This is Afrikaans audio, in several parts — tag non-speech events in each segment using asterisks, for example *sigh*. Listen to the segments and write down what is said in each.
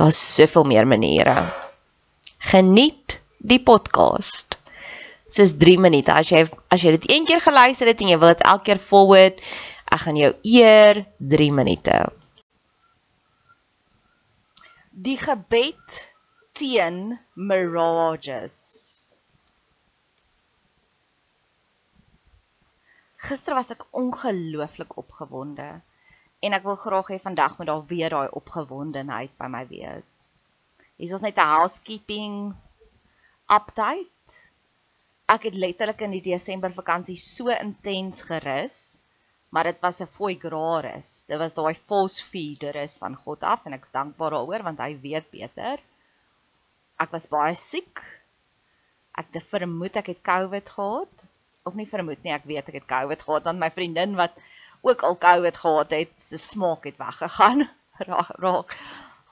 Daar's soveel meer maniere. Geniet die podcast. Dis 3 minute. As jy as jy dit een keer geluister het en jy wil dit elke keer forward, ek gaan jou eer 3 minute. Die gebed teen mirages. Gister was ek ongelooflik opgewonde en ek wil graag hê vandag moet daar weer daai opgewondenheid by my wees. Hier is ons net 'n housekeeping update. Ek het letterlik in die Desember vakansie so intens gerus, maar dit was 'n fooi graris. Dit was daai false feeder is van God af en ek's dankbaar daaroor want hy weet beter. Ek was baie siek. Ek het vermoed ek het COVID gehad of nie vermoed nie, ek weet ek het COVID gehad want my vriendin wat ook al COVID gehad het, se smaak het weggegaan. *laughs* Raak.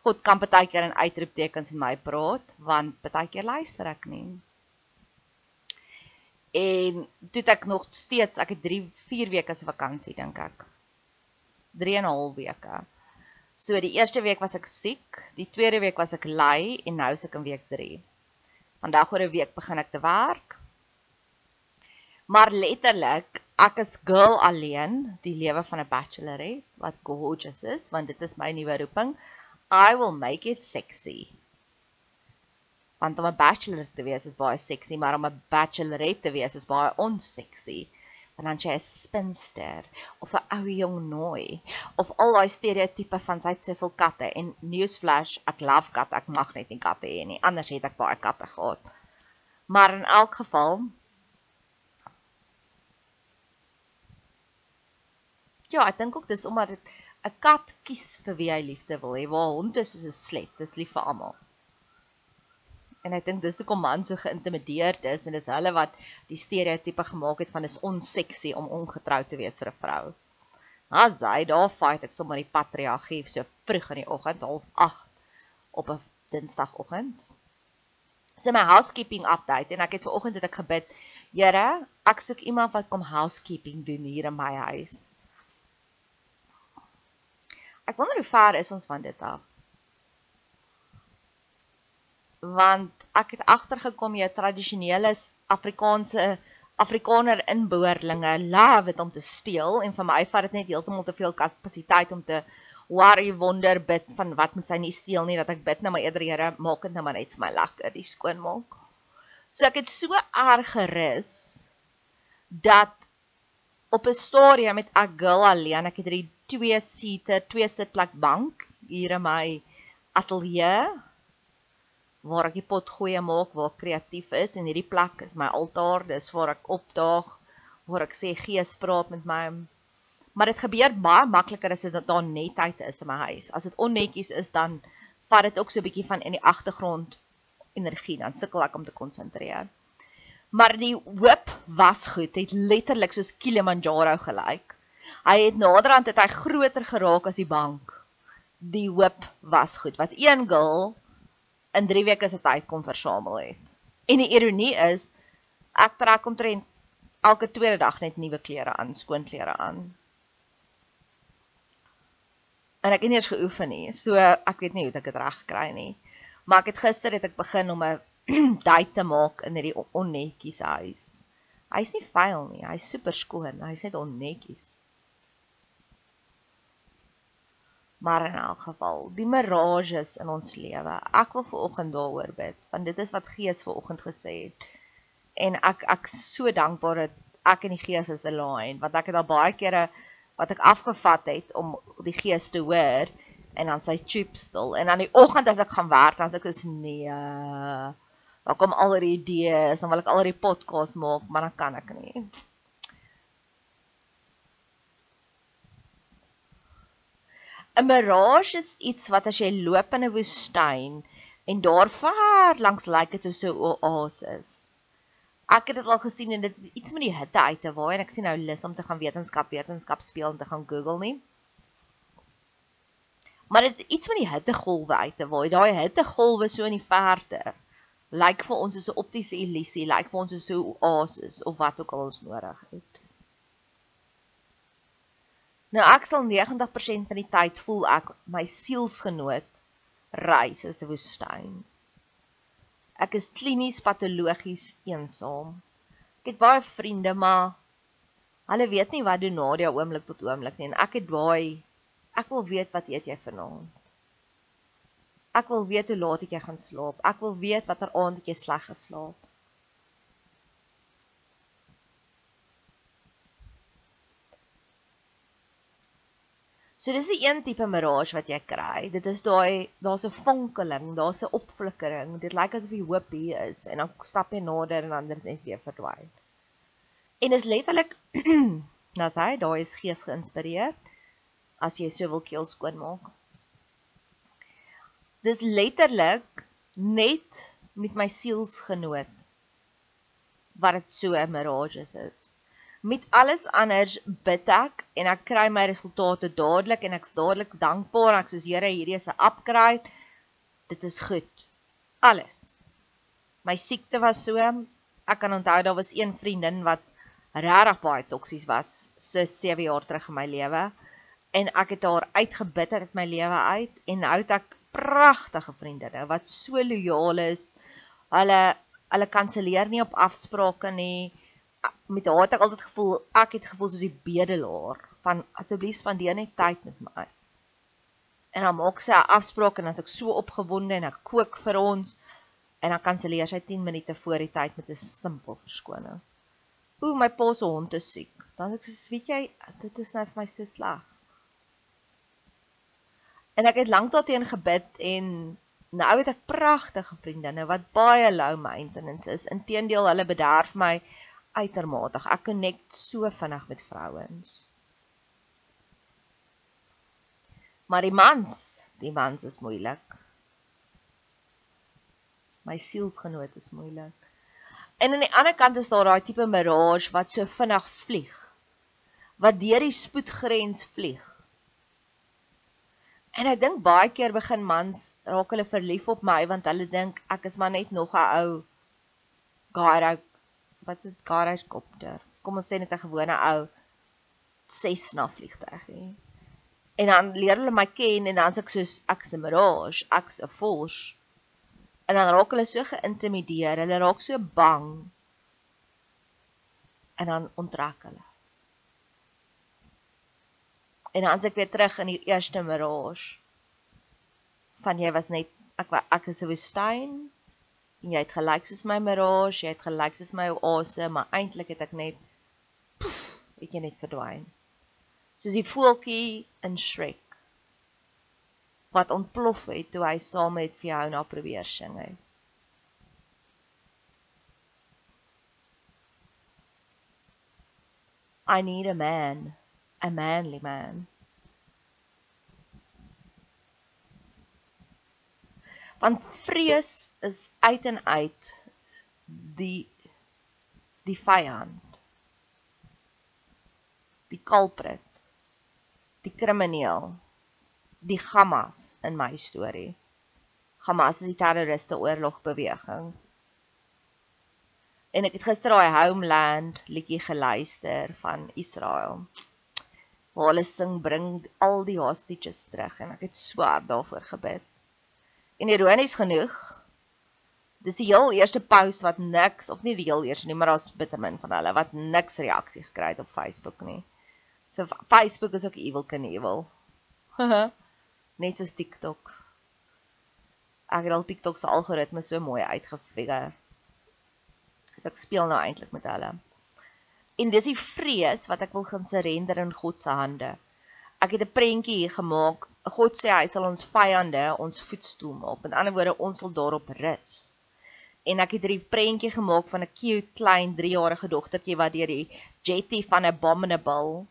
God kan baie keer in uitroeptekens met my praat, want baie keer luister ek nie. En toe ek nog steeds, ek het 3 4 weke se vakansie dink ek. 3 en 'n half weke. So die eerste week was ek siek, die tweede week was ek lui en nou is ek in week 3. Vandag oor 'n week begin ek te werk. Maar letterlik ek is girl alleen, die lewe van 'n bachelorette wat gorgeous is, want dit is my nuwe roeping. I will make it sexy. Want om 'n bachelor te wees is baie sexy, maar om 'n bachelorette te wees is baie onsexy. Want dan jy 'n spinster of 'n ou jong nooi of al daai stereotipe van sy het soveel katte en newsflash, ek love katte, ek mag net nie katte hê nie. Anders het ek baie katte gehad. Maar in elk geval, Ja, ek dink ook dis omdat dit 'n kat kies vir wie hy liefde wil hê, waar hond is soos 'n slet, dis lief vir almal. En ek dink dis hoekom man so geïntimideerd is en dis hulle wat die stereotipe gemaak het van dis onseksie om ongetrou te wees vir 'n vrou. Hy daar fight ek sommer die patriargie so vroeg in die oggend half 8 op 'n Dinsdagoggend. So my housekeeping update en ek het ver oggend het ek gebid, Here, ek soek iemand wat kom housekeeping doen hier in my huis. Ek wonder hoe ver is ons van dit af want ek het agtergekom jou tradisionele Afrikaanse Afrikaner inboorlinge love dit om te steel en vir my vat dit net heeltemal te veel kapasiteit om te worry wonder bid van wat moet sy nie steel nie dat ek bid nou maar eerder Here maak dit nou maar net vir my lekker die skoonmaak. So ek het so erg gerus dat op 'n stadium met ek girl alleen ek het hierdie twee seater, twee sitplek bank hier in my ateljee waar ek die pot goeie maak, waar ek kreatief is en hierdie plek is my altaar, dis waar ek opdaag, waar ek sê Gees praat met my. Maar dit gebeur baie makliker as dit daar netheid is in my huis. As dit onnetjies is, dan vat dit ook so 'n bietjie van in die agtergrond energie, dan sukkel ek om te konsentreer. Maar die hoop was goed, het letterlik soos Kilimanjaro gelyk. Hy het naderhand het hy groter geraak as die bank. Die hoop was goed. Wat een girl in 3 weke se tyd kon versamel het. En die ironie is ek trek omtrent elke tweede dag net nuwe klere aan, skoon klere aan. En ek het nie eens geoefen nie, so ek weet nie hoe ek dit reg kry nie. Maar ek het gister het ek begin om 'n *clears throat* date te maak in hierdie onnetjies huis. Hy's nie vuil nie, hy's super skoon, hy's net onnetjies. Maar in elk geval, die mirages in ons lewe. Ek wil ver oggend daaroor bid, want dit is wat Gees ver oggend gesê het. En ek ek so dankbaar dat ek en die Gees is aligned, want ek het al baie kere wat ek afgevat het om die Gees te hoor en dan sy tube stil en dan die oggend as ek gaan werk dan as ek so nee dan kom al die idees dan wil ek al die podcast maak maar dan kan ek nie 'n mirage is iets wat as jy loop in 'n woestyn en daar ver langs lyk dit soos 'n oasis. Ek het dit al gesien en dit iets met die hitte uit te waai en ek sien nou lus om te gaan wetenskap wetenskap speel en te gaan Google nie. Maar dit iets met die hittegolwe uit te waai. Daai hittegolwe so in die verte lyk vir ons soos 'n optiese illusie, lyk vir ons soos 'n oasis of wat ook al ons nodig het. Nou ek sal 90% van die tyd voel ek my sielsgenoot reis is 'n woestyn. Ek is klinies patologies eensaam. Ek het baie vriende, maar hulle weet nie wat doen na die oomblik tot oomblik nie en ek het daai ek wil weet wat eet jy vanaand? Ek wil weet hoe laat ek gaan slaap. Ek wil weet watter aand ek sleg geslaap. So dis die een tipe mirage wat jy kry. Dit is daai daar's 'n fonkeling, daar's 'n opflikkering. Dit lyk asof die hoop hier is en dan stap jy nader en dan dit net weer verdwyn. En is letterlik *clears throat* nou sê daai is gees geïnspireer as jy so wil keel skoon maak. Dis letterlik net met my sielsgenoot wat dit so 'n mirage is met alles anders bid ek en ek kry my resultate dadelik en ek's dadelik dankbaar ek soos Here hierdie is 'n upgrade. Dit is goed. Alles. My siekte was so ek kan onthou daar was een vriendin wat regtig baie toksies was so 7 jaar terug in my lewe. En ek het haar uitgebid uit my lewe uit en nou het ek pragtige vriendinne wat so lojaal is. Hulle hulle kanselleer nie op afsprake nie met haar het ek altyd gevoel ek het gevoel soos die bedelaar van asseblief spandeer net tyd met my. En dan maak sy 'n afspraak en as ek so opgewonde en ek kook vir ons en dan kanselleer sy 10 minute voor die tyd met 'n simpel verskoning. Ooh, my pa se hond is siek. Dan ek sê, weet jy, dit is nou vir my so sleg. En ek het lank daarteen gebid en nou het ek pragtige vriendinne wat baie low maintenance is. Inteendeel, hulle bederf my uitermate. Ek connect so vinnig met vrouens. Maar die mans, die mans is moeilik. My sielsgenoot is moeilik. En aan die ander kant is daar daai tipe mirage wat so vinnig vlieg. wat deur die spoedgrens vlieg. En ek dink baie keer begin mans raak hulle verlief op my want hulle dink ek is maar net nog 'n ou Gyro wat's dit gyrokopter. Kom ons sê net 'n gewone ou Cessna vliegtuig hè. En dan leer hulle my ken en dan sê ek soos ek's 'n Mirage, ek's 'n Force. En dan raak hulle so geïntimideer, hulle raak so bang. En dan onttrek hulle. En dan as ek weer terug in die eerste mirage van jy was net ek ek is 'n woestyn en jy het gelyk soos my mirage, jy het gelyk soos my oase, maar eintlik het ek net poef, het jy net verdwyn. Soos die voeltjie in Shrek wat ontplof het toe hy saam met Fiona probeer sing het. I need a man a manly man. Want vrees is uit en uit die die vyand. Die culprit. Die krimineel. Die Hamas in my storie. Hamas is die terroriste oorlogbeweging. En ek het gister daai Homeland liedjie geluister van Israel waar hulle sing bring al die hostages terug en ek het swaar daarvoor gebid. En ironies genoeg, dis die heel eerste post wat niks of nie die heel eerste nie, maar daar's bitter min van hulle wat niks reaksie gekry het op Facebook nie. So Facebook is ook evil Knievel. *laughs* Net soos TikTok. Ek het al TikTok se algoritme so mooi uitgefigure. So ek speel nou eintlik met hulle. En dis die vrees wat ek wil gaan surrender in God se hande. Ek het 'n prentjie hier gemaak. God sê hy sal ons vyande ons voetstoel maak. Met ander woorde, ons sal daarop rus. En ek het hierdie prentjie gemaak van 'n cute klein 3-jarige dogtertjie wat deur die jetty van 'n abominable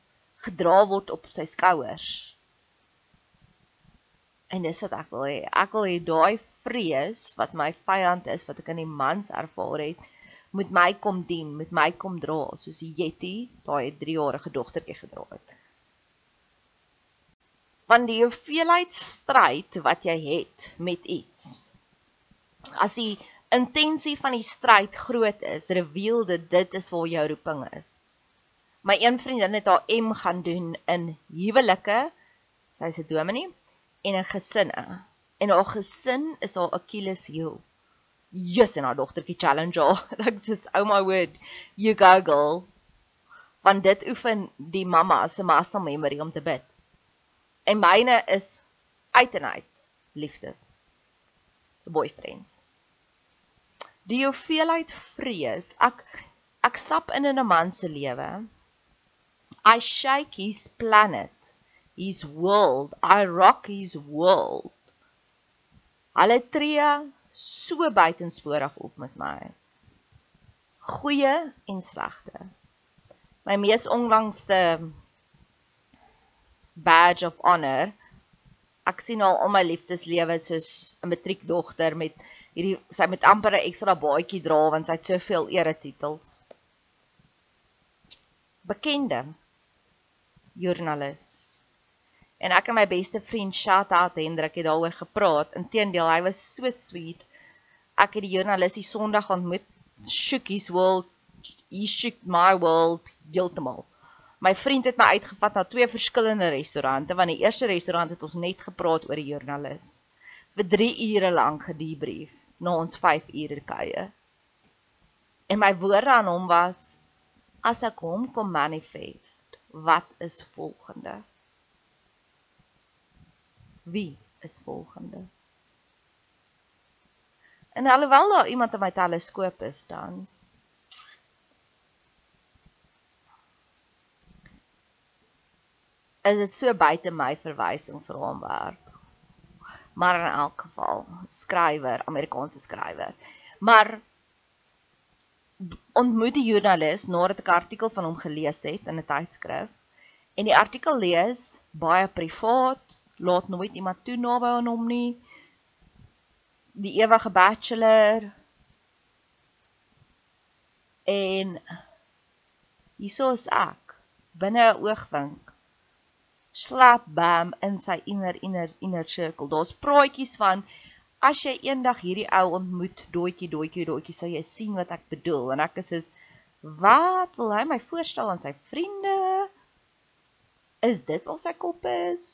gedra word op sy skouers. En dis wat ek wil hê. Ek wil hê daai vrees wat my vyand is, wat ek in die mans ervaar het, moet my kom dien, moet my kom dra, soos die Yeti daai 3-jarige dogtertjie gedra het. Want die hoeveelheid stryd wat jy het met iets. As die intensie van die stryd groot is, reveal dit dit is waar jou roeping is. My een vriendin het haar M gaan doen in huwelike, sy's 'n dominee, en in gesinne. En haar gesin is haar Achilles heel yes en haar dogtertjie challenge haar. *laughs* Ek sê oh my word, you go girl. Want dit oefen die mamma se muscle memory om te bid. En myne is uit en uit liefde. The boyfriends. Die hoeveelheid vrees, ek ek stap in in 'n man se lewe. I shake his planet, his world, I rock his world. Hulle tree so buitensporig op met my. Goeie en slegte. My mees onlangste badge of honor. Ek sien al al my liefdeslewe soos 'n matriekdogter met hierdie sy met amper 'n ekstra baadjie dra want sy het soveel eretitels. Bekende joernalis En ek en my beste vriend shout out Hendrik het daaroor gepraat. Inteendeel, hy was so sweet. Ek het die joernalis die Sondag ontmoet. Shook his world. He shook my world heeltemal. My vriend het my uitgevat na twee verskillende restaurante want die eerste restaurant het ons net gepraat oor die joernalis. vir 3 ure lank gedebrief na ons 5 ure kuier. En my woorde aan hom was as ek hom kom manifest, wat is volgende? wie is volgende. En alhoewel daar iemand in my teleskoop is tans, is dit so buite my verwysingsraamwerk. Maar in elk geval, skrywer, Amerikaanse skrywer. Maar ontmoet die joernalis nadat ek 'n artikel van hom gelees het in 'n tydskrif en die artikel lees baie privaat, laat nooit iemand toe naby aan hom nie. Die ewige bachelor. En hieso is ek, binne 'n oogwink slap bam in sy inner inner inner circle. Daar's praatjies van as jy eendag hierdie ou ontmoet, doetjie doetjie doetjie, sal jy sien wat ek bedoel. En ek is soos wat wil hy my voorstel aan sy vriende? Is dit waar sy kop is?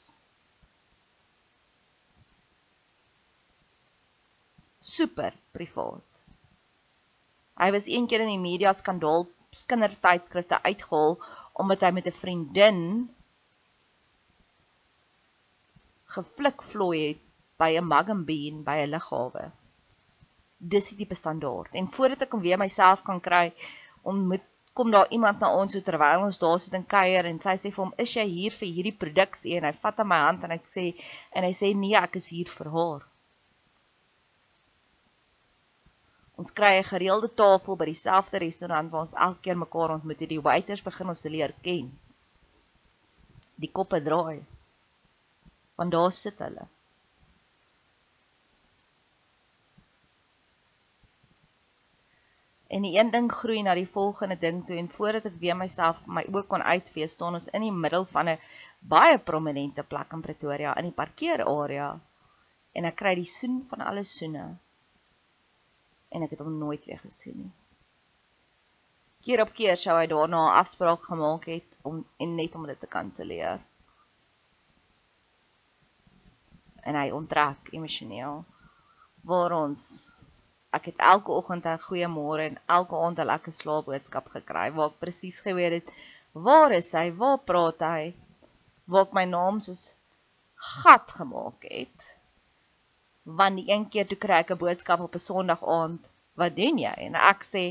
Super privaat. Hy was eendag in die media skandaal kindertydskrifte uitgehaal omdat hy met 'n vriendin geflik vloei het by 'n Magambeen by 'n lughawe. Dis die tipe standaard. En voordat ek hom weer myself kan kry, ontmoet kom daar iemand na ons so terwyl ons daar sit en kuier en sy sê vir hom, "Is jy hier vir hierdie produksie?" en hy vat aan my hand en hy sê en hy sê, "Nee, ek is hier vir haar." Ons kry 'n gereelde tafel by dieselfde restaurant waar ons elke keer mekaar ontmoet. Die waiters begin ons te leer ken. Die koppe draai. Want daar sit hulle. En die een ding groei na die volgende ding toe en voordat ek weer myself my oë kon uitvee, staan ons in die middel van 'n baie prominente plek in Pretoria in die parkeerarea. En ek kry die soen van alle soene. En ek het hom nooit weer gesien nie. Keer op keer sou hy daarna 'n afspraak gemaak het om en net om dit te kanselleer. En hy onttrek emosioneel waar ons ek het elke oggend 'n goeiemôre en elke aand 'n lekker slaapboodskap gekry waar ek presies geweet het waar is hy, waar praat hy, waar ek my naam soos gat gemaak het. Want die een keer toe kry ek 'n boodskap op 'n Sondag aand, wat doen jy? En ek sê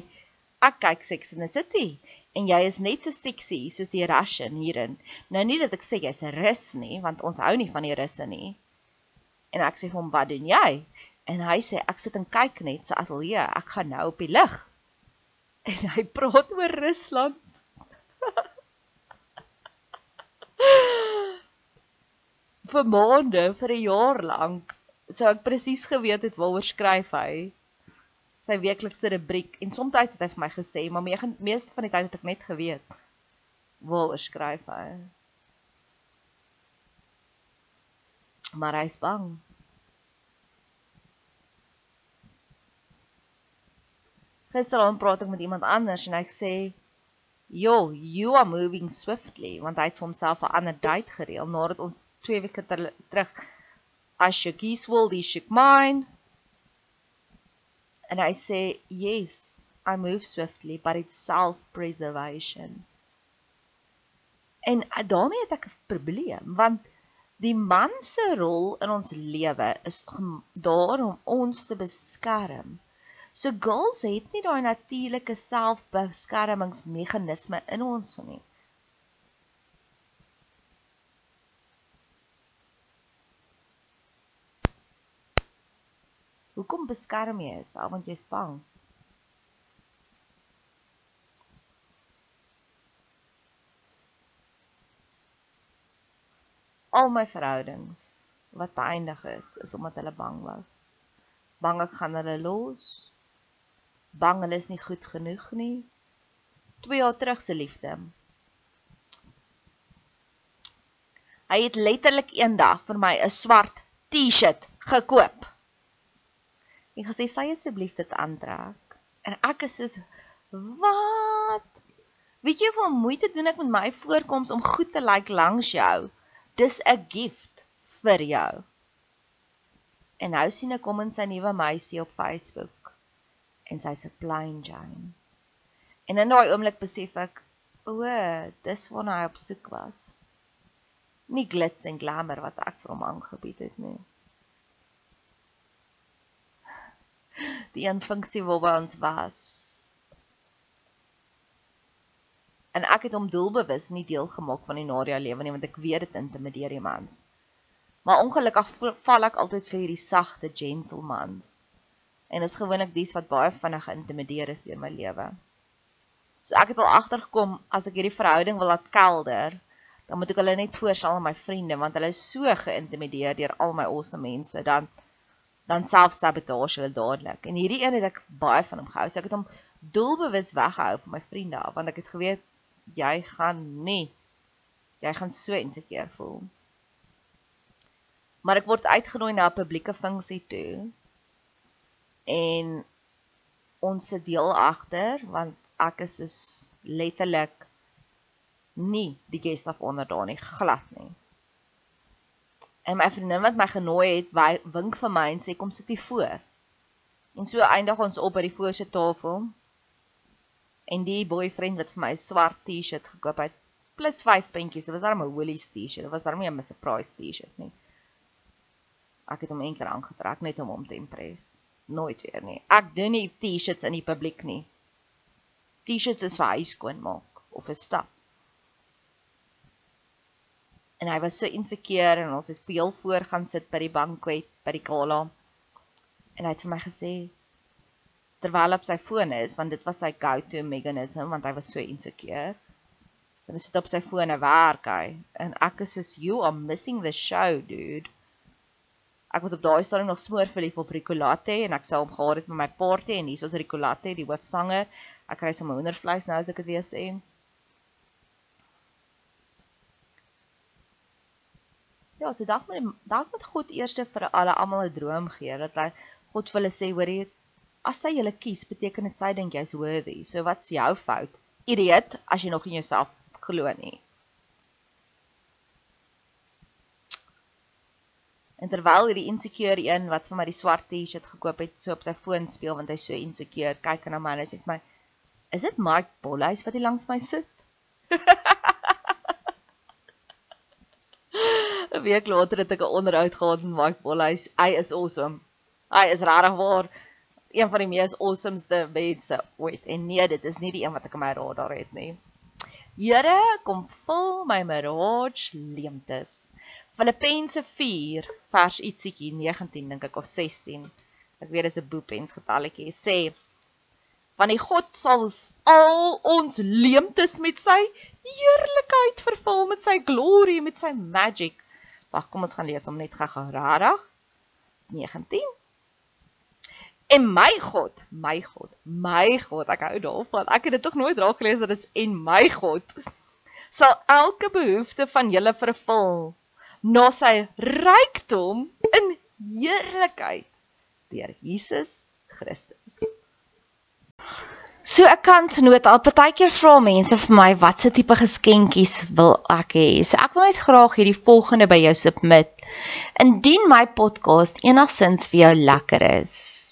ek kyk Sex and the City en jy is net so sexy soos die Russian hierin. Nou nie dat ek sê jy's 'n Rus nie, want ons hou nie van die Russe nie. En ek sê vir hom, "Wat doen jy?" En hy sê ek sit en kyk net sy ateljee. Ek gaan nou op die lig. *laughs* En hy praat oor Rusland. *laughs* vir maande, vir 'n jaar lank, sou ek presies geweet het waaroor skryf hy. Sy weeklikse rubriek en soms het hy vir my gesê, maar meeste van die tyd het ek net geweet waaroor skryf hy. Maar hy's bang. Gisteraand praat ek met iemand anders en hy sê, "Yo, you are moving swiftly," want hy het vir homself 'n ander date gereël nadat ons 2 weke ter, terug as shook his world, he shook mine. En hy sê, "Yes, I move swiftly, but it's self-preservation." En eh, daarmee het ek 'n probleem want die man se rol in ons lewe is daar om ons te beskerm. So girls het nie daai natuurlike selfbeskermingsmeganisme in ons nie. Hoekom beskerm jy jouself want jy's bang? Al my verhoudings wat beëindig is, is omdat hulle bang was. Bang ek gaan hulle los bang hulle is nie goed genoeg nie. 2 jaar terug se liefde. Hy het letterlik eendag vir my 'n swart T-shirt gekoop. En gesê sy asseblief dit aantrek. En ek is soos wat? Weet jy hoe moeite doen ek met my voorkoms om goed te lyk like langs jou? Dis 'n gift vir jou. En nou sien ek hom en sy nuwe meisie op Facebook en sy's 'n plain Jane. En in daai oomblik besef ek, o, dis waarna hy op soek was. Nie glits en glamour wat ek vir hom aangebied het nie. Die een funksie waarby ons was. En ek het hom doelbewus nie deel gemaak van die Nadia lewe nie want ek weet dit intimideer die mans. Maar ongelukkig val ek altyd vir hierdie sagte gentlemans en is gewoonlik dies wat baie vinnig geïntimideer is deur my lewe. So ek het al agtergekom as ek hierdie verhouding wil laat kelder, dan moet ek hulle net voorstel aan my vriende want hulle is so geïntimideer deur al my awesome mense dan dan selfsabotage hulle dadelik. En hierdie een het ek baie van hom gehou. So ek het hom doelbewus weggehou van my vriende want ek het geweet jy gaan nie Jy gaan so insecure voel. Maar ek word uitgenooi na 'n publieke funksie toe. En ons se deel agter want ek is is letterlik nie die guest of honor daar nie, glad nie. En my vriendin wat my genooi het, wink vir my en sê kom sit hier voor. En so eindig ons op by die voorste tafel. En die boyfriend wat vir my 'n swart T-shirt gekoop het, plus 5 puntjies. Dit was darem 'n Woolies T-shirt. Dit was darem nie 'n Mr Price T-shirt nie. Ek het hom eendag aangetrek net om hom te impress. Nooit weer nie. Ek doen nie T-shirts in die publiek nie. T-shirts is vir huiskoon maak of 'n stap. En hy was so insecure en ons het veel voor gaan sit by die bankwet by die gala en hy het vir my gesê terwyl op sy foon is want dit was sy go-to mechanism want hy was so insecure. So hy sit op sy foon en werk hy en ek is soos you are missing the show dude. Ek was op daai stadium nog smoor verlief op Ricolate en ek sou hom gehad het met my party en hier is Ricolate die hoofsanger. Ek kry sommer hoendervleis nou as ek dit weer sê. Ja, so dalk met dalk met God eers vir alle almal 'n droom gee dat hy God vir hulle sê, hoorie, as hy julle kies, beteken dit sy dink jy's worthy. So wat's jou fout? Idiot, as jy nog in jouself glo nie. En terwyl hierdie insecure een wat vir my die swart T-shirt gekoop het, so op sy foon speel want hy's so insecure, kyk na my en hy sê vir my, "Is dit Mike Bolhuis wat hier langs my sit?" *laughs* 'n Week later het ek 'n onderhoud gehad met Mike Bolhuis. Hy is awesome. Hy is regtig waar een van die mees awesomeste mense ooit. En nee, dit is nie die een wat ek in my radar het nie. Here, kom vul my mirage leemtes. Filippense 4 vers ietsiekie 19 dink ek of 16. Ek weet dis 'n boepens getalletjie sê van die God sal al ons leemtes met sy heerlikheid vervul met sy glory met sy magic. Wag, kom ons gaan lees hom net gou-gou. Rarig. 19 En my God, my God, my God, ek hou daarvan. Ek het dit tog nooit raak gelees dat dit is en my God sal elke behoefte van julle vervul na sy rykdom in heerlikheid deur Jesus Christus. So 'n kantnoot, al partykeer vra mense vir my watse tipe geskenkies wil ek hê. So ek wil net graag hierdie volgende by jou submit. Indien my podcast enigsins vir jou lekker is,